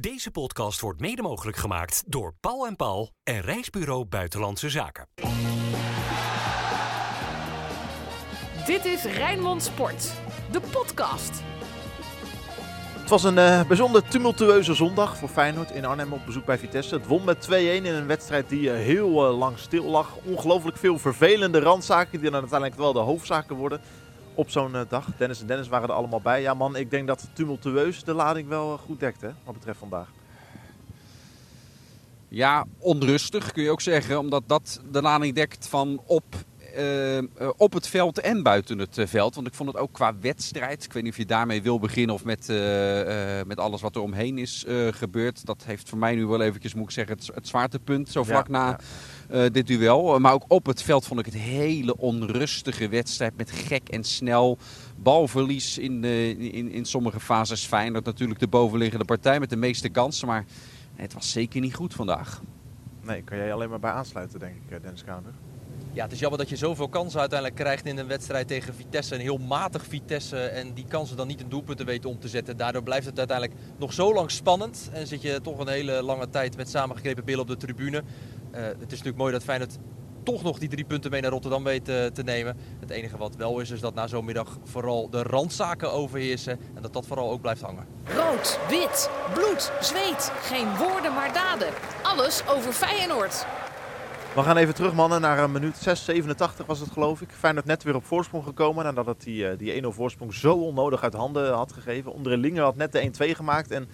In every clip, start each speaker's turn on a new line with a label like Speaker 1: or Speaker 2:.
Speaker 1: Deze podcast wordt mede mogelijk gemaakt door Paul en Paul en Reisbureau Buitenlandse Zaken.
Speaker 2: Dit is Rijnmond Sport, de podcast.
Speaker 3: Het was een eh, bijzonder tumultueuze zondag voor Feyenoord in Arnhem op bezoek bij Vitesse. Het won met 2-1 in een wedstrijd die eh, heel eh, lang stil lag. Ongelooflijk veel vervelende randzaken die dan uiteindelijk wel de hoofdzaken worden op zo'n dag. Dennis en Dennis waren er allemaal bij. Ja man, ik denk dat tumultueus de lading wel goed dekt wat betreft vandaag.
Speaker 4: Ja, onrustig kun je ook zeggen, omdat dat de lading dekt van op op het veld en buiten het uh, veld. Want ik vond het ook qua wedstrijd. Ik weet niet of je daarmee wil beginnen of met, met alles wat er omheen is gebeurd. Dat heeft voor mij nu wel eventjes, moet ik zeggen, het, het zwaartepunt. Zo vlak ja, na ja. dit duel. Maar ook op het veld vond ik het hele onrustige wedstrijd. Met gek en snel. Balverlies in, in, in sommige fases. Fijn dat natuurlijk de bovenliggende partij met de meeste kansen. Maar het was zeker niet goed vandaag.
Speaker 3: Nee, kan jij alleen maar bij aansluiten, denk ik, Dennis Kamer.
Speaker 5: Ja, het is jammer dat je zoveel kansen uiteindelijk krijgt in een wedstrijd tegen Vitesse. Een heel matig Vitesse en die kansen dan niet in doelpunten weten om te zetten. Daardoor blijft het uiteindelijk nog zo lang spannend. En zit je toch een hele lange tijd met samengeknepen billen op de tribune. Uh, het is natuurlijk mooi dat Feyenoord toch nog die drie punten mee naar Rotterdam weet uh, te nemen. Het enige wat wel is, is dat na zo'n middag vooral de randzaken overheersen. En dat dat vooral ook blijft hangen.
Speaker 2: Rood, wit, bloed, zweet. Geen woorden maar daden. Alles over Feyenoord.
Speaker 3: We gaan even terug, mannen, naar een minuut 6, 87 was het geloof ik. Feyenoord net weer op voorsprong gekomen nadat het die, die 1-0 voorsprong zo onnodig uit handen had gegeven. Onder Linger had net de 1-2 gemaakt. En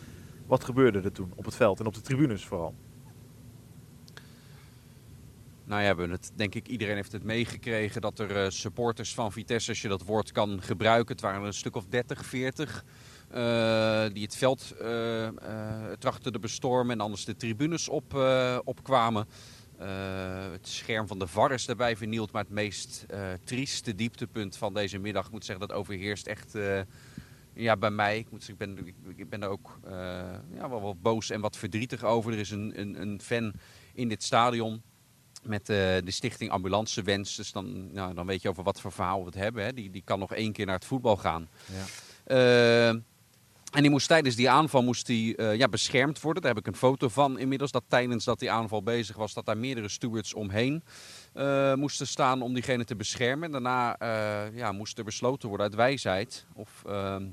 Speaker 3: wat gebeurde er toen op het veld en op de tribunes vooral?
Speaker 4: Nou ja, we het, denk ik, iedereen heeft het meegekregen dat er uh, supporters van Vitesse, als je dat woord kan gebruiken, het waren een stuk of 30, 40, uh, die het veld trachten te bestormen en anders de tribunes op, opkwamen. Uh, het scherm van de VAR is daarbij vernield. Maar het meest uh, trieste dieptepunt van deze middag, ik moet zeggen, dat overheerst echt uh, ja, bij mij. Ik, moet zeggen, ik, ben, ik, ben er ook ja, wel wat boos en wat verdrietig over. Er is een, een, een fan in dit stadion met de stichting Ambulancewens. Dus dan, nou, dan weet je over wat voor verhaal we het hebben. Hè. Die, die kan nog één keer naar het voetbal gaan. Ja. En die moest tijdens die aanval moest die, uh, ja, beschermd worden. Daar heb ik een foto van inmiddels. Dat tijdens dat die aanval bezig was, dat daar meerdere stewards omheen uh, moesten staan om diegene te beschermen. En daarna uh, ja, moest er besloten worden uit wijsheid of, ehm,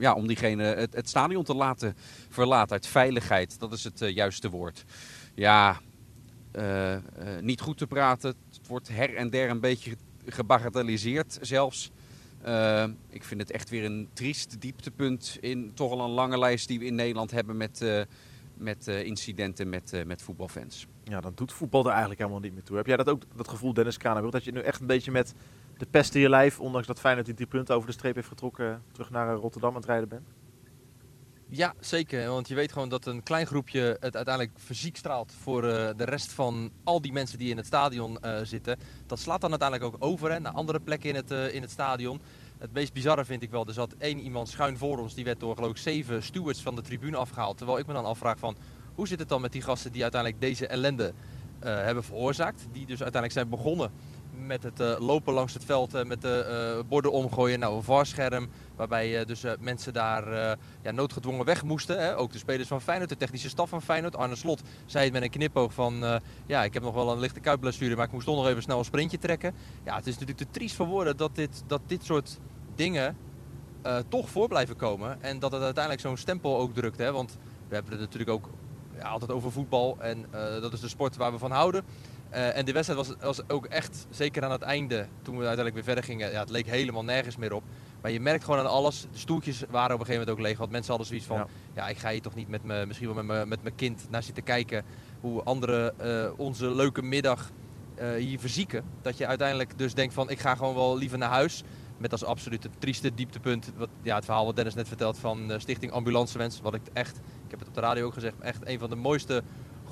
Speaker 4: ja, om diegene het, het, stadion te laten verlaten. Uit veiligheid, dat is het juiste woord. Ja, niet goed te praten. Het wordt her en der een beetje gebagatelliseerd zelfs. Uh, ik vind het echt weer een triest dieptepunt in toch al een lange lijst die we in Nederland hebben met, uh, met uh, incidenten met, met voetbalfans.
Speaker 3: Ja, dan doet voetbal er eigenlijk helemaal niet meer toe. Heb jij dat ook, dat gevoel, Dennis Kranenburg, dat je nu echt een beetje met de pest in je lijf, ondanks dat Feyenoord die punten over de streep heeft getrokken, terug naar Rotterdam aan het rijden bent?
Speaker 5: Ja, zeker. Want je weet gewoon dat een klein groepje het uiteindelijk fysiek straalt voor uh, de rest van al die mensen die in het stadion uh, zitten. Dat slaat dan uiteindelijk ook over naar andere plekken in het, uh, in het stadion. Het meest bizarre vind ik wel, er zat één iemand schuin voor ons. Die werd door geloof ik zeven stewards van de tribune afgehaald. Terwijl ik me dan afvraag van, hoe zit het dan met die gasten die uiteindelijk deze ellende hebben veroorzaakt? Die dus uiteindelijk zijn begonnen met het uh, lopen langs het veld, uh, met de uh, borden omgooien. Nou, een varscherm waarbij dus mensen daar ja, noodgedwongen weg moesten. Hè? Ook de spelers van Feyenoord, de technische staf van Feyenoord. Arne Slot zei het met een knipoog van... ja, ik heb nog wel een lichte kuitblessure, maar ik moest toch nog even snel een sprintje trekken. Ja, het is natuurlijk te triest voor woorden dat dit, dat dit soort dingen toch voor blijven komen. En dat het uiteindelijk zo'n stempel ook drukt. Hè? Want we hebben het natuurlijk ook ja, altijd over voetbal. En dat is de sport waar we van houden. Uh, en de wedstrijd was, was ook echt, zeker aan het einde, toen we uiteindelijk weer verder gingen, ja, het leek helemaal nergens meer op. Maar je merkt gewoon aan alles, de stoeltjes waren op een gegeven moment ook leeg. Want mensen hadden zoiets van, ja, ja ik ga hier toch niet met me, misschien wel met, me, met mijn kind naar zitten kijken hoe anderen uh, onze leuke middag uh, hier verzieken. Dat je uiteindelijk dus denkt van, ik ga gewoon wel liever naar huis. Met als absoluut het trieste dieptepunt, wat, ja, het verhaal wat Dennis net vertelt van Stichting Ambulancewens. Wat ik echt, ik heb het op de radio ook gezegd, echt een van de mooiste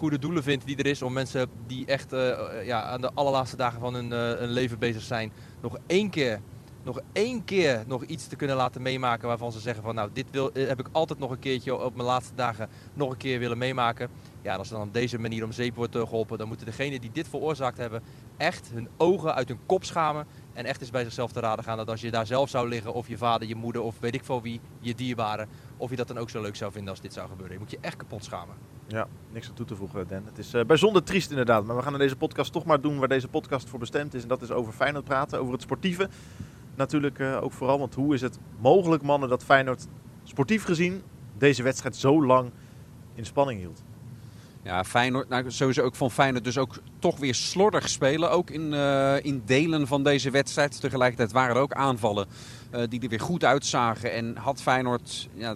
Speaker 5: goede doelen vindt die er is om mensen die echt uh, ja, aan de allerlaatste dagen van hun, uh, hun, leven bezig zijn, nog één keer, nog één keer nog iets te kunnen laten meemaken waarvan ze zeggen van nou dit wil, heb ik altijd nog een keertje op mijn laatste dagen nog een keer willen meemaken. Ja, als dan op deze manier om zeep wordt geholpen, dan moeten degenen die dit veroorzaakt hebben echt hun ogen uit hun kop schamen en echt eens bij zichzelf te raden gaan dat als je daar zelf zou liggen of je vader, je moeder of weet ik veel wie, je dierbaren, of je dat dan ook zo leuk zou vinden als dit zou gebeuren. Je moet je echt kapot schamen.
Speaker 3: Ja, niks aan toe te voegen, Dan. Het is uh, bijzonder triest inderdaad. Maar we gaan deze podcast toch maar doen waar deze podcast voor bestemd is. En dat is over Feyenoord praten, over het sportieve. Natuurlijk uh, ook vooral, want hoe is het mogelijk, mannen, dat Feyenoord sportief gezien deze wedstrijd zo lang in spanning hield?
Speaker 4: Ja, Feyenoord, nou, sowieso ook van Feyenoord dus ook toch weer slordig spelen. Ook in, uh, in delen van deze wedstrijd. Tegelijkertijd waren er ook aanvallen uh, die er weer goed uitzagen. En had Feyenoord, ja,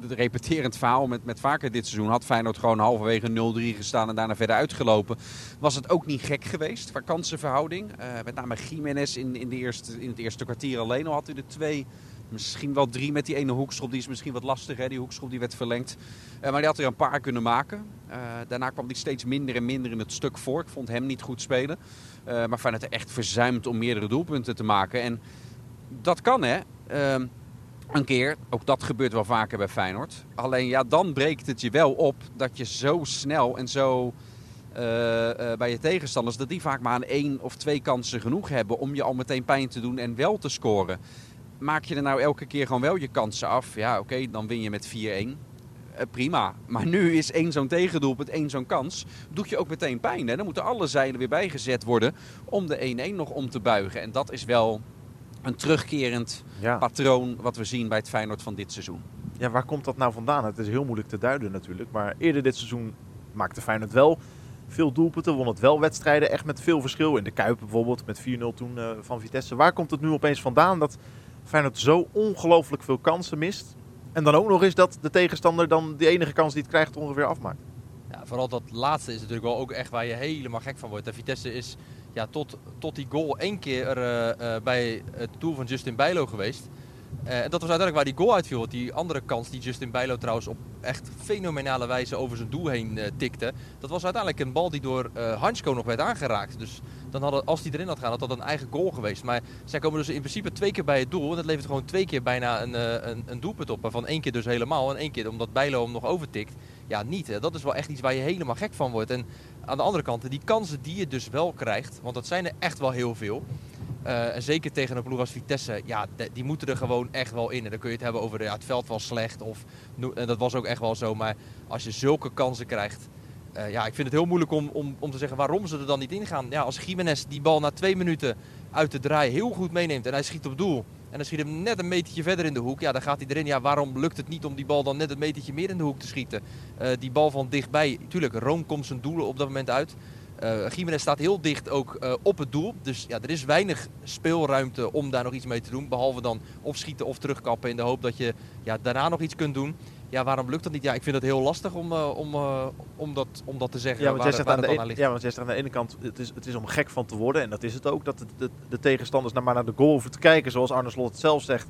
Speaker 4: het repeterend verhaal met, met vaker dit seizoen, had Feyenoord gewoon halverwege 0-3 gestaan en daarna verder uitgelopen. Was het ook niet gek geweest qua kansenverhouding. Uh, met name Jiménez in, in, de eerste, in het eerste kwartier alleen al had hij er twee Misschien wel drie met die ene hoekschop. Die is misschien wat lastig. Hè? Die hoekschop die werd verlengd. Uh, maar die had er een paar kunnen maken. Uh, daarna kwam hij steeds minder en minder in het stuk voor. Ik vond hem niet goed spelen. Uh, maar Feyenoord echt verzuimd om meerdere doelpunten te maken. En dat kan hè. Ehm, een keer. Ook dat gebeurt wel vaker bij Feyenoord. Alleen ja, dan breekt het je wel op dat je zo snel en zo... bij je tegenstanders, dat die vaak maar aan één of twee kansen genoeg hebben om je al meteen pijn te doen en wel te scoren maak je er nou elke keer gewoon wel je kansen af? Ja, oké, dan win je met 4-1. Uh, eh, prima. Maar nu is één zo'n tegendoelpunt, één zo'n kans. Doet je ook meteen pijn. Hè? Dan moeten alle zeilen weer bijgezet worden om de 1-1 nog om te buigen. En dat is wel een terugkerend ja. patroon wat we zien bij het Feyenoord van dit seizoen.
Speaker 3: Ja, waar komt dat nou vandaan? Het is heel moeilijk te duiden natuurlijk. Maar eerder dit seizoen maakte Feyenoord wel veel doelpunten. Won het wel wedstrijden echt met veel verschil. In de Kuip bijvoorbeeld met 4-0 toen uh, van Vitesse. Waar komt het nu opeens vandaan dat Feyenoord zo ongelooflijk veel kansen mist. En dan ook nog eens dat de tegenstander dan de enige kans die het krijgt ongeveer afmaakt.
Speaker 5: Ja, vooral dat laatste is natuurlijk wel ook echt waar je helemaal gek van wordt. De Vitesse is ja, tot, tot die goal één keer uh, bij het doel van Justin Bijlo geweest. Uh, en dat was uiteindelijk waar die goal uitviel. Die andere kans die Justin Bijlo trouwens op echt fenomenale wijze over zijn doel heen uh, tikte. Dat was uiteindelijk een bal die door uh, Hansko nog werd aangeraakt. Dus dan hadden, als die erin had gaan, had dat een eigen goal geweest. Maar zij komen dus in principe twee keer bij het doel. En dat levert gewoon twee keer bijna een, een, een doelpunt op. Waarvan één keer dus helemaal en één keer omdat Bijlo hem nog overtikt. Ja, niet. Hè. Dat is wel echt iets waar je helemaal gek van wordt. En aan de andere kant, die kansen die je dus wel krijgt. Want dat zijn er echt wel heel veel. Uh, en zeker tegen een ploeg als Vitesse, ja, die moeten er gewoon echt wel in. En dan kun je het hebben over ja, het veld was slecht. Of, en dat was ook echt wel zo. Maar als je zulke kansen krijgt. Uh, ja, ik vind het heel moeilijk om, om, om te zeggen waarom ze er dan niet in gaan. Ja, als Jiménez die bal na twee minuten uit de draai heel goed meeneemt en hij schiet op doel. En dan schiet hem net een metertje verder in de hoek. Ja, dan gaat hij erin. Ja, waarom lukt het niet om die bal dan net een metertje meer in de hoek te schieten? Die bal van dichtbij. Tuurlijk, Room komt zijn doelen op dat moment uit. Uh, Jiménez staat heel dicht ook uh, op het doel. Dus ja, er is weinig speelruimte om daar nog iets mee te doen. Behalve dan of schieten of terugkappen in de hoop dat je ja, daarna nog iets kunt doen. Ja, waarom lukt dat niet? Ja, ik vind het heel lastig om, uh, om, om, dat, om dat te zeggen.
Speaker 3: Ja, want, jij zegt aan de een, ja, want jij zegt aan de ene kant, het is, het is om gek van te worden. En dat is het ook, dat de, de, de tegenstanders naar, maar naar de goal hoeven te kijken, zoals Arne Slot het zelf zegt.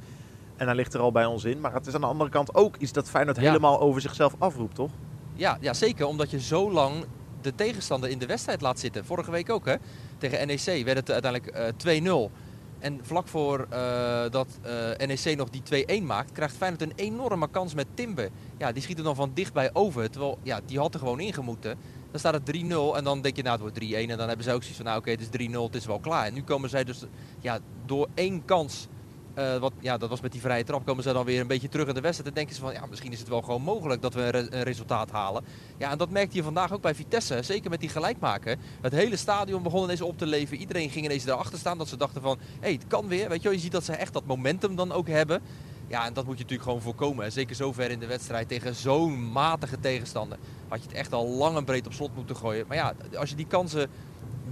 Speaker 3: En hij ligt er al bij ons in. Maar het is aan de andere kant ook iets dat Feyenoord ja. helemaal over zichzelf afroept, toch?
Speaker 5: Ja, ja, zeker. Omdat je zo lang de tegenstander in de wedstrijd laat zitten. Vorige week ook hè. Tegen NEC werd het uiteindelijk uh, 2-0. En vlak voor uh, dat uh, NEC nog die 2-1 maakt, krijgt Feyenoord een enorme kans met Timber. Ja, die schiet er dan van dichtbij over. Terwijl, ja, die had er gewoon ingemoeten. Dan staat het 3-0 en dan denk je, nou het wordt 3-1. En dan hebben ze ook zoiets van, nou oké, het is 3-0, het is wel klaar. En nu komen zij dus ja, door één kans uh, wat, ja, dat was met die vrije trap. Komen ze dan weer een beetje terug in de wedstrijd. En denken ze van ja, misschien is het wel gewoon mogelijk dat we een, re een, resultaat halen. Ja, en dat merkte je vandaag ook bij Vitesse. Zeker met die gelijkmaker. Het hele stadion begon ineens op te leven. Iedereen ging ineens erachter staan. Dat ze dachten van hé, hey, het kan weer. Weet je, je ziet dat ze echt dat momentum dan ook hebben. Ja, en dat moet je natuurlijk gewoon voorkomen. En zeker zover in de wedstrijd tegen zo'n matige tegenstander. Had je het echt al lang en breed op slot moeten gooien. Maar ja, als je die kansen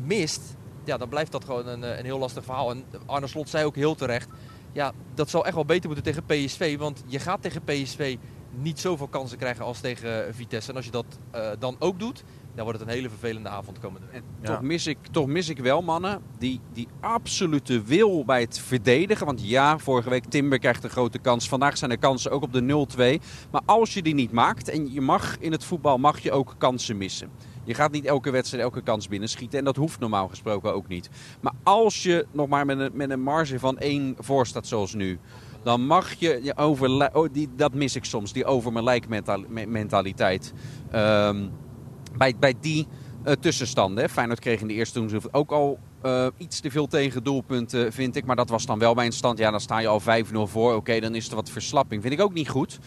Speaker 5: mist, ja, dan blijft dat gewoon een, een heel lastig verhaal. En Arne Slot zei ook heel terecht ja, dat zal echt wel beter moeten tegen PSV. Want je gaat tegen PSV niet zoveel kansen krijgen als tegen Vitesse. En als je dat uh, dan ook doet, dan wordt het een hele vervelende avond komende week.
Speaker 4: Ja. Toch, mis ik, toch mis ik wel, mannen, die, die absolute wil bij het verdedigen. Want ja, vorige week Timber krijgt een grote kans. Vandaag zijn er kansen ook op de 0-2. Maar als je die niet maakt, en je mag in het voetbal mag je ook kansen missen. Je gaat niet elke wedstrijd elke kans binnenschieten. En dat hoeft normaal gesproken ook niet. Maar als je nog maar met een, met een marge van één voor staat zoals nu. Dan mag je, je over, oh, die, dat mis ik soms, die over mijn lijk mentaliteit. Um, bij, bij die uh, tussenstanden. Feyenoord kreeg in de eerste toen ook al uh, iets te veel tegen doelpunten, vind ik. Maar dat was dan wel bij een stand. Ja, dan sta je al 5-0 voor. Oké, dan is er wat verslapping. Vind ik ook niet goed.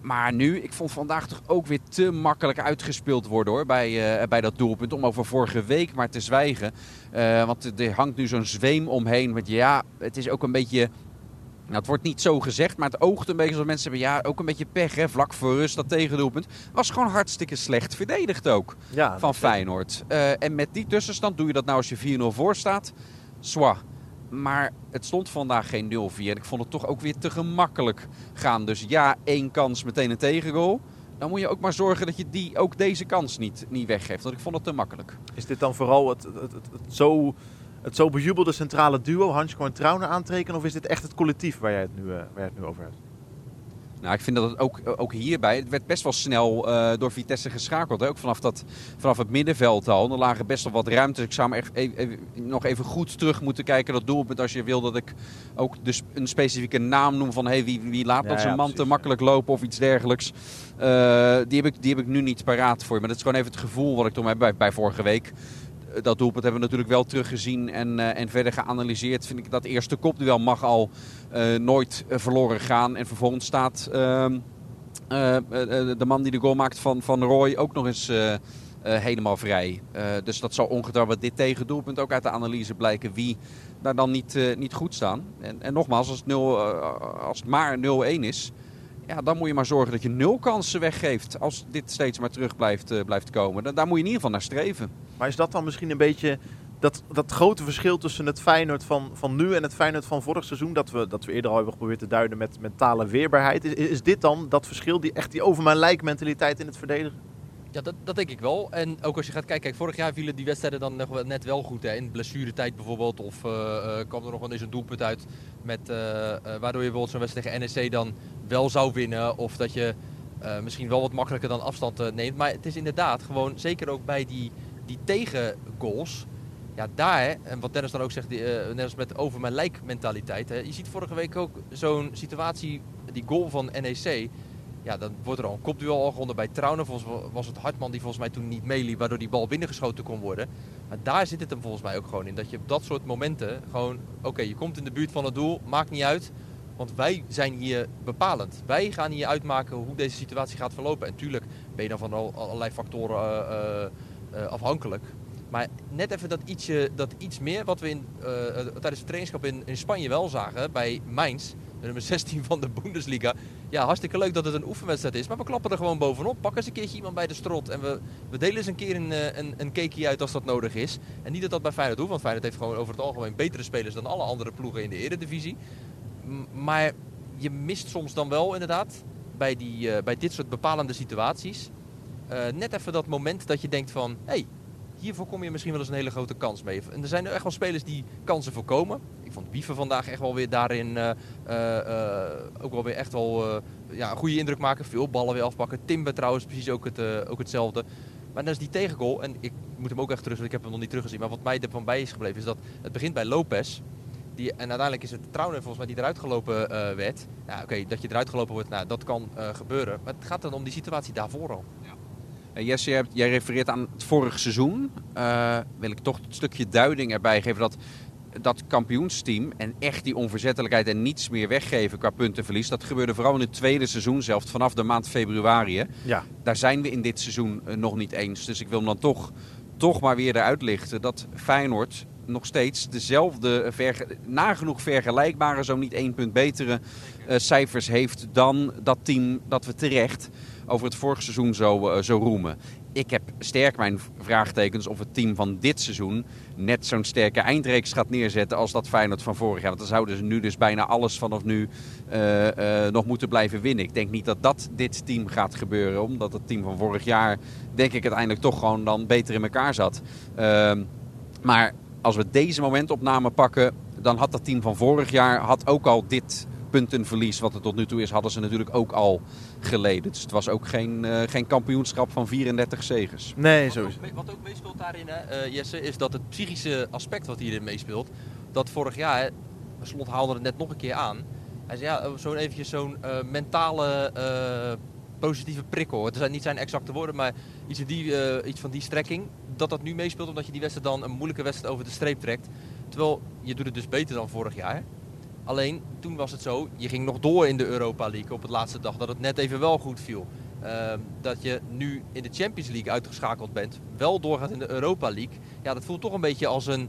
Speaker 4: maar nu, ik vond vandaag toch ook weer te makkelijk uitgespeeld worden hoor, bij, bij dat doelpunt. Om over vorige week maar te zwijgen. Want er hangt nu zo'n zweem omheen. Want ja, het is ook een beetje nou, het wordt niet zo gezegd, maar het oogt een beetje alsof mensen hebben ja, ook een beetje pech. Hè? Vlak voor rust, dat tegendoelpunt. Was gewoon hartstikke slecht verdedigd ook
Speaker 3: ja,
Speaker 4: van Feyenoord. Uh, en met die tussenstand doe je dat nou als je 4-0 voor staat. Zwa. Maar het stond vandaag geen 0-4. En ik vond het toch ook weer te gemakkelijk gaan. Dus ja, één kans, meteen een tegengoal. Dan moet je ook maar zorgen dat je die, ook deze kans niet, niet weggeeft. Want ik vond het te makkelijk.
Speaker 3: Is dit dan vooral het, het, het, het zo het zo bejubelde centrale duo, Hansko en Trouwen, aantekenen? Of is dit echt het collectief waar jij het nu, uh, waar jij het nu over hebt?
Speaker 4: Nou, ik vind dat het ook, ook hierbij, het werd best wel snel uh, door Vitesse geschakeld. Hè? Ook vanaf, dat, vanaf het middenveld al. Er lagen best wel wat ruimte. Ik zou me echt even, even, nog even goed terug moeten kijken. Dat doelpunt als je wil dat ik ook dus een specifieke naam noem van hey, wie, wie laat dat zijn ja, man precies, te makkelijk lopen of iets dergelijks. Uh, die, heb ik, die heb ik nu niet paraat voor je. Maar dat is gewoon even het gevoel wat ik toen heb bij, bij vorige week dat doelpunt hebben we natuurlijk wel teruggezien en, uh, en verder geanalyseerd. Vind ik dat eerste kopduel mag al uh, nooit verloren gaan. En vervolgens staat ehm, de man die de goal maakt van, van Roy ook nog eens helemaal vrij. dus dat zal ongetwijfeld dit tegendoelpunt ook uit de analyse blijken wie daar dan niet, niet goed staan. En, en nogmaals, als het, 0, als het maar 0-1 is, ja, dan moet je maar zorgen dat je nul kansen weggeeft. Als dit steeds maar terug blijft, uh, blijft komen. Dan, daar moet je in ieder geval naar streven.
Speaker 3: Maar is dat dan misschien een beetje dat, dat grote verschil tussen het Feyenoord van, van nu en het Feyenoord van vorig seizoen? Dat we, dat we eerder al hebben geprobeerd te duiden met mentale weerbaarheid. Is, is dit dan dat verschil, die, echt die over mijn lijk mentaliteit in het verdedigen?
Speaker 5: Ja, dat, dat denk ik wel. En ook als je gaat kijken, kijk, vorig jaar vielen die wedstrijden dan net wel goed. Hè? In blessuretijd bijvoorbeeld. Of uh, kwam er nog wel eens een doelpunt uit. Met, uh, waardoor je bijvoorbeeld zo'n wedstrijd tegen NEC dan wel zou winnen. Of dat je misschien wel wat makkelijker dan afstand neemt. Maar het is inderdaad gewoon, zeker ook bij die, die tegengoals. Ja, daar, en wat Dennis dan ook zegt, die, net als met over mijn lijk mentaliteit. Hè? Je ziet vorige week ook zo'n situatie, die goal van NEC ja, dan wordt er al een kopduel al gewonnen bij Trouwen. Volgens was het Hartman die volgens mij toen niet meeliep, waardoor die bal binnengeschoten kon worden. Maar daar zit het hem volgens mij ook gewoon in. Dat je op dat soort momenten gewoon, oké, je komt in de buurt van het doel, maakt niet uit. Want wij zijn hier bepalend. Wij gaan hier uitmaken hoe deze situatie gaat verlopen. En tuurlijk ben je dan van al, allerlei factoren uh, uh, afhankelijk. Maar net even dat, ietsje, dat iets meer wat we in, tijdens de trainingskamp in, in Spanje wel zagen bij Mainz nummer 16 van de Bundesliga. Ja, hartstikke leuk dat het een oefenwedstrijd is. Maar we klappen er gewoon bovenop. Pakken eens een keertje iemand bij de strot. En we, we delen eens een keer een, een, een cakeje uit als dat nodig is. En niet dat dat bij Feyenoord hoeft. Want Feyenoord heeft gewoon over het algemeen betere spelers dan alle andere ploegen in de eredivisie. Maar je mist soms dan wel inderdaad bij, die, uh, bij dit soort bepalende situaties. Uh, net even dat moment dat je denkt van... Hey, hier voorkom je misschien wel eens een hele grote kans mee. En er zijn echt wel spelers die kansen voorkomen. Ik vond Wiever vandaag echt wel weer daarin uh, uh, ook wel weer echt wel ja, een goede indruk maken. Veel ballen weer afpakken. Timber trouwens precies ook, het, ook hetzelfde. Maar dan is die tegengoal, en ik moet hem ook echt terug, ik heb hem nog niet teruggezien. Maar wat mij ervan bij is gebleven is dat het begint bij Lopez. Die, en uiteindelijk is het Trouwen volgens mij die eruit gelopen werd. Ja, Oké, dat je eruit gelopen wordt, nou, dat kan gebeuren. Maar het gaat dan om die situatie daarvoor al. Ja.
Speaker 4: Uh, Jesse, jij refereert aan het vorige seizoen. wil ik toch een stukje duiding erbij geven dat dat kampioensteam en echt die onverzettelijkheid en niets meer weggeven qua puntenverlies. Dat gebeurde vooral in het tweede seizoen zelf, vanaf de maand februari.
Speaker 3: Ja.
Speaker 4: Daar zijn we in dit seizoen nog niet eens. Dus ik wil hem dan toch, toch maar weer eruit lichten dat Feyenoord nog steeds dezelfde, verge nagenoeg vergelijkbare, zo niet één punt betere uh, cijfers heeft dan dat team dat we terecht over het vorige seizoen zo, uh, zo roemen. Ik heb sterk mijn vraagtekens of het team van dit seizoen net zo'n sterke eindreeks gaat neerzetten als dat Feyenoord van vorig jaar. Want dan zouden ze nu dus bijna alles vanaf nu uh, nog moeten blijven winnen. Ik denk niet dat dat dit team gaat gebeuren. Omdat het team van vorig jaar denk ik uiteindelijk toch gewoon dan beter in elkaar zat. Uh, maar als we deze momentopname pakken, dan had dat team van vorig jaar had ook al dit puntenverlies wat er tot nu toe is, hadden ze natuurlijk ook al geleden. Dus het was ook geen, uh, geen kampioenschap van 34 zegers.
Speaker 3: Nee, zo is
Speaker 5: het. Wat ook meespeelt daarin, hè, uh, Jesse, is dat het psychische aspect wat hierin meespeelt, dat vorig jaar, Slot haalde het net nog een keer aan, hij zei ja, zo'n eventjes zo'n uh, mentale positieve prikkel. Het zijn niet zijn exacte woorden, maar iets, in die, iets van die strekking. Dat dat nu meespeelt omdat je die wedstrijd dan een moeilijke wedstrijd over de streep trekt. Terwijl je doet het dus beter dan vorig jaar. Alleen toen was het zo, je ging nog door in de Europa League op het laatste dag, dat het net even wel goed viel. Ehm, dat je nu in de Champions League uitgeschakeld bent, wel doorgaat in de Europa League. Ja, dat voelt toch een beetje als een,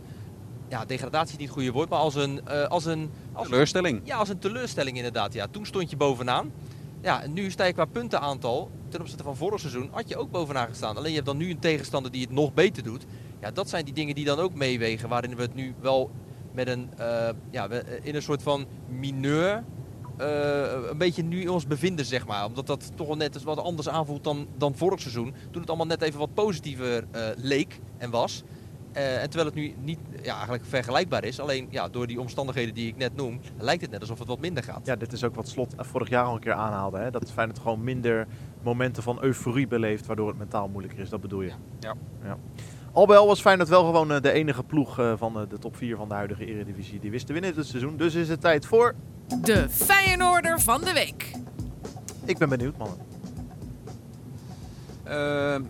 Speaker 5: ja, degradatie is niet het goede woord, maar als een, eh, als een, als
Speaker 4: Teleurstelling.
Speaker 5: ja, als een teleurstelling inderdaad. Ja, toen stond je bovenaan. Ja, nu sta qua puntenaantal ten opzichte van vorig seizoen had je ook bovenaan gestaan. Alleen je hebt dan nu een tegenstander die het nog beter doet. Ja, dat zijn die dingen die dan ook meewegen. Waarin we het nu wel met een, eh, ja, eh, in een soort van mineur eh, een beetje nu ons bevinden, zeg maar. Omdat dat toch wel net wat anders aanvoelt dan, dan vorig seizoen. Toen het allemaal net even wat positiever leek en was. Eh, en terwijl het nu niet ja, eigenlijk vergelijkbaar is. Alleen ja, door die omstandigheden die ik net noem, lijkt het net alsof het wat minder gaat.
Speaker 3: Ja, dit is ook wat Slot vorig jaar al een keer aanhaalde. Hè? Dat Feyenoord gewoon minder momenten van euforie beleeft, waardoor het mentaal moeilijker is. Dat bedoel je?
Speaker 4: Ja.
Speaker 3: ja. Al bij al was Feyenoord wel gewoon eh, de enige ploeg eh, van de top 4 van de huidige Eredivisie die wist te winnen dit seizoen. Dus is het tijd voor...
Speaker 2: De Feyenoorder van de week.
Speaker 3: Ik ben benieuwd, mannen.
Speaker 4: Ehm,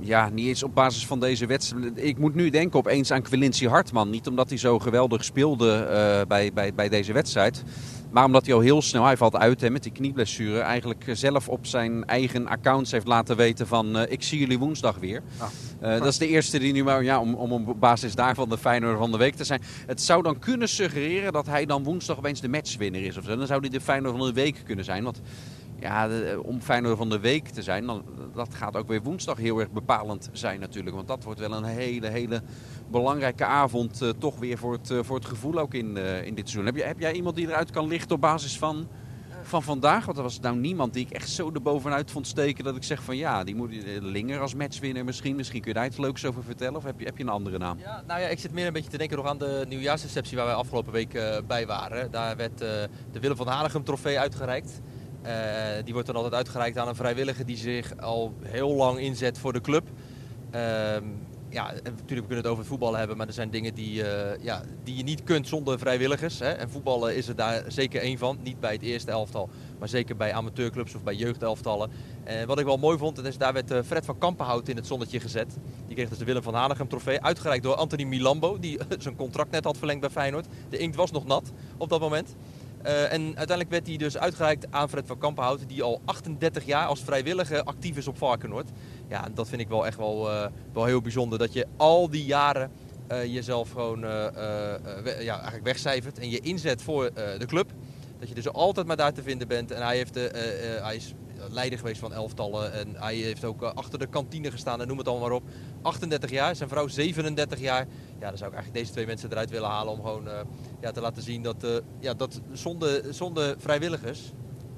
Speaker 4: ja, niet eens op basis van deze wedstrijd. Ik moet nu denken opeens aan Quilincy Hartman. Niet omdat hij zo geweldig speelde eh, bij, bij, bij deze wedstrijd. Maar omdat hij al heel snel, hij valt uit hè, met die knieblessure, eigenlijk zelf op zijn eigen accounts heeft laten weten van eh, ik zie jullie woensdag weer.
Speaker 3: Ah.
Speaker 4: Eh, dat is de eerste die nu maar, ja, om, om op basis daarvan de Feyenoord van de week te zijn. Het zou dan kunnen suggereren dat hij dan woensdag opeens de matchwinner is of zo. Dan zou hij de Feyenoord van de week kunnen zijn. Want ja, de- om Feyenoord van de week te zijn, dan, dat gaat ook weer woensdag heel erg bepalend zijn natuurlijk. Want dat wordt wel een hele, hele belangrijke avond eh, toch weer voor het, eh, voor het gevoel ook in, eh, in dit seizoen. Heb, je, heb jij iemand die eruit kan lichten op basis van, van vandaag? Want er was nou niemand die ik echt zo erbovenuit vond steken dat ik zeg van ja, die moet eh, Linger als matchwinner misschien. Misschien kun je daar iets leuks over vertellen of heb je, heb je een andere naam?
Speaker 5: Ja, nou ja, ik zit meer een beetje te denken nog aan de nieuwjaarsreceptie waar wij afgelopen week eh, bij waren. Daar werd eh, de Willem van Hanegem trofee uitgereikt. Eh, die wordt dan altijd uitgereikt aan een vrijwilliger die zich al heel lang inzet voor de club. Ehm, ja, natuurlijk we kunnen het over voetballen hebben, maar er zijn dingen die, eh, ja, die je niet kunt zonder vrijwilligers. Hè? En voetballen is er daar zeker één van. Niet bij het eerste elftal, maar zeker bij amateurclubs of bij jeugdelftallen. En wat ik wel mooi vond, is daar werd eh, Fred van Kampenhout in het zonnetje gezet. Die kreeg dus de Willem van Hanegem trofee, uitgereikt door Anthony Milambo, die zijn contract net had verlengd bij Feyenoord. De inkt was nog nat op dat moment. Eh, en uiteindelijk werd hij dus uitgereikt aan Fred van Kampenhout, die al 38 jaar als vrijwillige actief is op Varkenoord. Ja, dat vind ik wel echt wel, eh, wel heel bijzonder. Dat je al die jaren eh, jezelf gewoon ja, eigenlijk wegcijfert en je inzet voor de club. Dat je dus altijd maar daar te vinden bent. En hij, heeft, hij is leider geweest van elftallen. En hij heeft ook eh, achter de kantine gestaan en noem het allemaal maar op. 38 jaar, zijn vrouw 37 jaar. Ja, dan zou ik eigenlijk deze twee mensen eruit willen halen om gewoon eh, ja, te laten zien dat, eh, ja, dat zonder, zonder vrijwilligers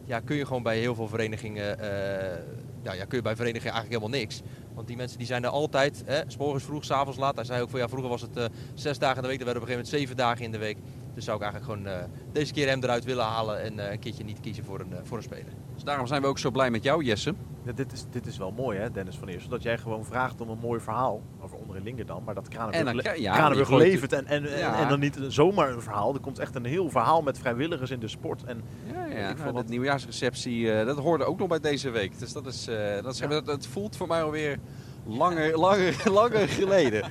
Speaker 5: ja, kun je gewoon bij heel veel verenigingen, eh, ja, kun je bij verenigingen eigenlijk helemaal niks. Want die mensen die zijn er altijd, hè, s morgens vroeg, s avonds laat. Hij zei ook van ja, vroeger was het zes dagen in de week, dan werden op een gegeven moment zeven dagen in de week. Dus zou ik eigenlijk gewoon eh, deze keer hem eruit willen halen en eh, een keertje niet kiezen voor een, eh, voor een speler.
Speaker 4: Dus daarom zijn we ook zo blij met jou Jesse.
Speaker 3: Ja, dit, is, dit is wel mooi, hè, Dennis van Eersel. Dat jij gewoon vraagt om een mooi verhaal. Over onder in Linger dan. Maar dat
Speaker 4: En
Speaker 3: Kranenburg,
Speaker 4: dan ja,
Speaker 3: levert. En, en, en,
Speaker 4: Ja.
Speaker 3: en dan niet zomaar een verhaal. Er komt echt een heel verhaal met vrijwilligers in de sport. En
Speaker 4: Ja,
Speaker 3: Ik
Speaker 4: ja
Speaker 3: vond
Speaker 4: nou,
Speaker 3: dat-
Speaker 4: de nieuwjaarsreceptie, eh, dat hoorde ook nog bij deze week. Dus dat is, eh, dat, is,
Speaker 3: Ja.
Speaker 4: dat, het voelt voor mij alweer langer, langer, langer geleden.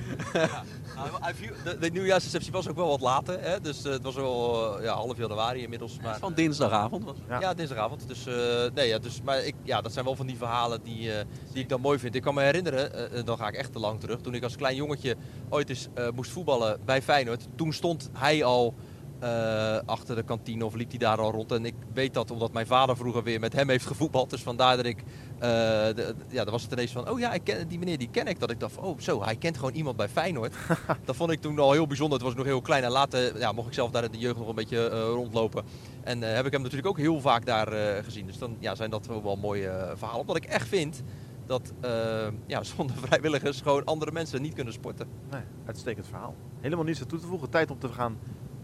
Speaker 5: De, de nieuwjaarsreceptie was ook wel wat later, hè? dus eh, het was wel eh, ja, half januari inmiddels. Maar,
Speaker 4: Van dinsdagavond was.
Speaker 3: Ja.
Speaker 5: Ja, dinsdagavond. Dus, eh, nee, ja, dus, maar ik, ja, dat zijn wel van die verhalen die, eh, die ik dan mooi vind. Ik kan me herinneren, dan ga ik echt te lang terug. Toen ik als klein jongetje ooit eens eh, moest voetballen bij Feyenoord. Toen stond hij al eh, achter de kantine of liep hij daar al rond. En ik weet dat omdat mijn vader vroeger weer met hem heeft gevoetbald. Dus vandaar dat ik, eh, de, ja, dan was het ineens van, oh ja, ik ken, die meneer die ken ik. Dat ik dacht van, oh zo, hij kent gewoon iemand bij Feyenoord. dat vond ik toen al heel bijzonder. Het was nog heel klein. En later ja, mocht ik zelf daar in de jeugd nog een beetje eh, rondlopen. En heb ik hem natuurlijk ook heel vaak daar gezien. Dus dan ja, zijn dat wel, mooie verhalen. Omdat ik echt vind dat ja, zonder vrijwilligers gewoon andere mensen niet kunnen sporten.
Speaker 3: nee, uitstekend verhaal. Helemaal niets toe te voegen. Tijd om te gaan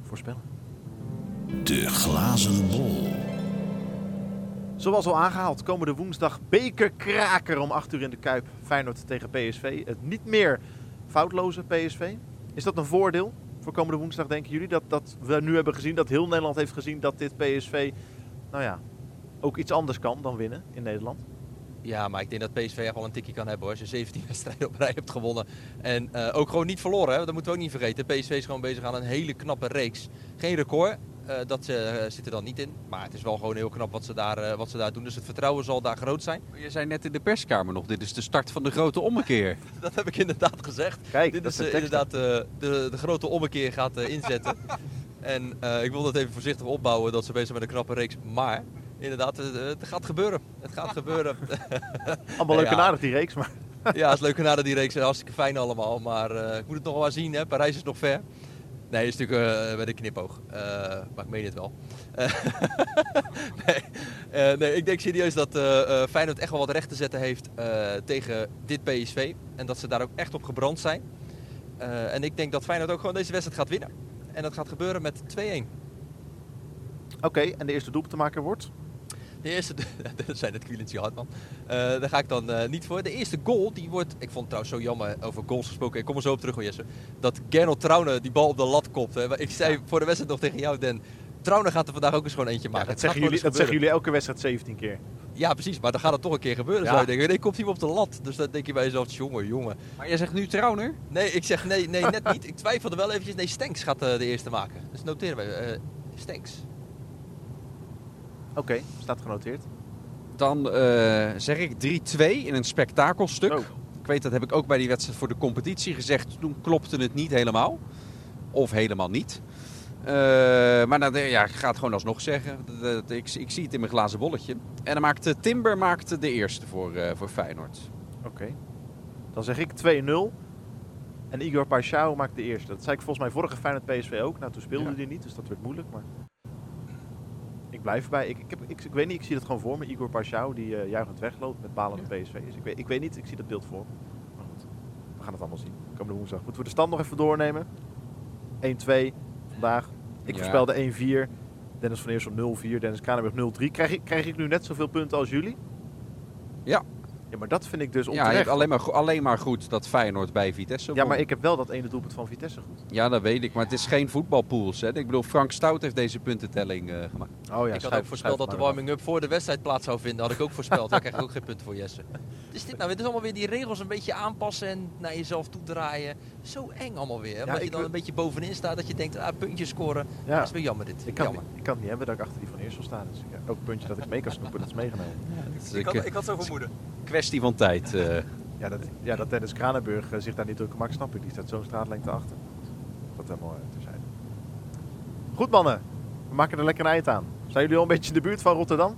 Speaker 3: voorspellen.
Speaker 6: De glazen bol.
Speaker 3: Zoals al aangehaald, komende woensdag bekerkraker om 8 uur in de Kuip. Feyenoord tegen PSV. Het niet meer foutloze PSV. Is dat een voordeel voor komende woensdag, denken jullie? Dat, dat we nu hebben gezien, dat heel Nederland heeft gezien dat dit PSV, nou ja, ook iets anders kan dan winnen in Nederland.
Speaker 5: Ja, maar ik denk dat PSV echt wel een tikje kan hebben hoor. Als je 17 wedstrijden op rij hebt gewonnen. En eh, ook gewoon niet verloren, hè? dat moeten we ook niet vergeten. PSV is gewoon bezig aan een hele knappe reeks. Geen record, Eh, dat eh, zit er dan niet in. Maar het is wel gewoon heel knap wat ze, daar, wat ze daar doen. Dus het vertrouwen zal daar groot zijn.
Speaker 4: Je zei net in de perskamer nog, dit is de start van de grote ommekeer.
Speaker 5: Dat heb ik inderdaad gezegd.
Speaker 3: Kijk,
Speaker 5: Dit
Speaker 3: dat
Speaker 5: is eh, inderdaad de, de grote ommekeer gaat inzetten. en eh, ik wil dat even voorzichtig opbouwen dat ze bezig zijn met een knappe reeks. Maar inderdaad, het gaat gebeuren. Het gaat gebeuren.
Speaker 3: Allemaal leuk en
Speaker 5: Ja.
Speaker 3: aardig die reeks, maar
Speaker 5: ja, het is leuk na die reeks. Hartstikke fijn allemaal. Maar eh, ik moet het nog wel maar zien. Hè. Parijs is nog ver. Nee, is natuurlijk eh, bij de knipoog. Eh, maar ik meen het wel. Eh, nee, eh, nee, ik denk serieus dat eh eh, Feyenoord echt wel wat recht te zetten heeft eh, tegen dit PSV. En dat ze daar ook echt op gebrand zijn. Eh, en ik denk dat Feyenoord ook gewoon deze wedstrijd gaat winnen. En dat gaat gebeuren met 2-1.
Speaker 3: oké. En de eerste doelpuntenmaker wordt?
Speaker 5: De eerste, dat zijn het Quilentje Hartman. Eh daar ga ik dan eh, niet voor. De eerste goal, die wordt, ik vond het trouwens zo jammer over goals gesproken. Ik kom er zo op terug hoor Jesse. Dat Gernot Trauner die bal op de lat kopt. Hè. Ik zei voor de wedstrijd nog tegen jou, Den. Trauner gaat er vandaag ook eens gewoon eentje maken.
Speaker 3: Ja, dat zeggen, jullie, dat zeggen jullie elke wedstrijd 17 keer.
Speaker 5: Ja, precies. Maar dan gaat het toch een keer gebeuren.
Speaker 3: Ja.
Speaker 5: Zou je denken. Nee, komt hij hem op de lat. Dus dan denk je bij jezelf, jongen, jongen.
Speaker 4: Maar jij zegt nu Trauner?
Speaker 5: Nee, ik zeg nee, nee, net niet. Ik twijfelde wel eventjes. Nee, Stenks gaat eh, de eerste maken. Dus noteren we. eh Stenks.
Speaker 3: Oké, staat genoteerd.
Speaker 4: Dan eh, zeg ik 3-2 in een spektakelstuk.
Speaker 3: Oh.
Speaker 4: Ik weet, dat heb ik ook bij die wedstrijd voor de competitie gezegd. Toen klopte het niet helemaal. Of helemaal niet. Eh, maar nou, ja, ik ga het gewoon alsnog zeggen. Dat- ik, ik zie het in mijn glazen bolletje. En dan maakte Timber maakte de eerste voor, eh, voor Feyenoord.
Speaker 3: Oké. Dan zeg ik 2-0. En Igor Paixão maakt de eerste. Dat zei ik volgens mij vorige Feyenoord PSV ook. Nou, toen speelde
Speaker 4: Ja.
Speaker 3: hij niet, dus dat werd moeilijk. Maar blijf erbij. Ik, ik, heb, ik, ik weet niet, ik zie dat gewoon voor me. Igor Paixão die eh juichend wegloopt met balende PSV's. Ik weet, ik weet niet, ik zie dat beeld voor me. Maar goed, we gaan het allemaal zien. Komende woensdag. Moeten we de stand nog even doornemen? 1-2 vandaag. Ik
Speaker 4: Ja.
Speaker 3: voorspelde 1-4. Dennis van Eersel 0-4. Dennis Kranenburg 0-3. Krijg ik, krijg ik nu net zoveel punten als jullie?
Speaker 4: Ja.
Speaker 3: Ja, maar dat vind ik dus
Speaker 4: Ja,
Speaker 3: onterecht.
Speaker 4: je hebt alleen maar, alleen maar goed dat Feyenoord bij Vitesse
Speaker 3: Ja, maar ik heb wel dat ene doelpunt van Vitesse goed.
Speaker 4: Ja, dat weet ik. Maar het is geen voetbalpools. Hè. Ik bedoel, Frank Stout heeft deze puntentelling eh, gemaakt.
Speaker 3: Oh ja,
Speaker 5: ik had ook voorspeld dat de warming-up voor de wedstrijd plaats zou vinden. Had ik ook voorspeld. Daar krijg ik ook geen punten voor Jesse. Is dit nou? Het is allemaal weer die regels een beetje aanpassen en naar jezelf toe draaien. Zo eng allemaal weer. Omdat
Speaker 3: ik
Speaker 5: je dan
Speaker 3: wil-
Speaker 5: een beetje bovenin staat. Dat je denkt, ah, puntjes scoren.
Speaker 3: Ja.
Speaker 5: Dat is weer jammer dit.
Speaker 3: Ik kan,
Speaker 5: jammer.
Speaker 3: ik kan het niet hebben dat ik achter die van Eersel sta. Dus ik, ja, ook een puntje dat ik mee kan snoepen, dat is meegenomen.
Speaker 4: Is
Speaker 5: Ik
Speaker 4: een
Speaker 5: had, ik had zo vermoeden.
Speaker 4: Kwestie van tijd. eh.
Speaker 3: Ja, dat, ja, dat Dennis Kranenburg eh, zich daar niet druk maakt, snap ik. Die staat zo'n straatlengte achter. Dat helemaal uh, terzijde. Goed mannen, we maken er lekker een eind aan. Zijn jullie al een beetje in de buurt van Rotterdam?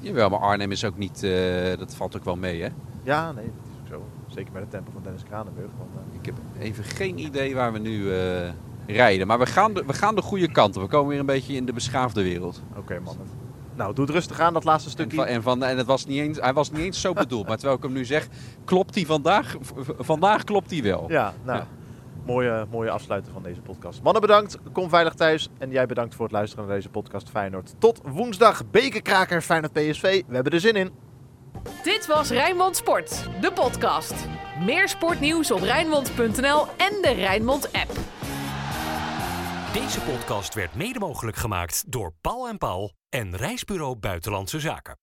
Speaker 4: Jawel, maar Arnhem is ook niet... eh, dat valt ook wel mee, hè?
Speaker 3: Ja, nee, dat is ook zo. Zeker met het tempo van Dennis Kranenburg. Want,
Speaker 4: Ik heb even geen idee waar we nu rijden. Maar we gaan, de, we gaan de goede kant op. We komen weer een beetje in de beschaafde wereld.
Speaker 3: Oké mannen. Nou, doe het rustig aan, dat laatste
Speaker 4: En,
Speaker 3: stukje.
Speaker 4: van, en, van, en het was niet eens, hij was niet eens zo bedoeld. Maar terwijl ik hem nu zeg, klopt hij vandaag? Vandaag klopt hij wel.
Speaker 3: Ja, nou,
Speaker 4: Ja.
Speaker 3: Mooie, mooie afsluiten van deze podcast. Mannen bedankt, kom veilig thuis. En jij bedankt voor het luisteren naar deze podcast Feyenoord. Tot woensdag, bekerkraker Feyenoord PSV. We hebben er zin in.
Speaker 2: Dit was Rijnmond Sport, de podcast. Meer sportnieuws op Rijnmond.nl en de Rijnmond app.
Speaker 1: Deze podcast werd mede mogelijk gemaakt door Paul en Paul en Reisbureau Buitenlandse Zaken.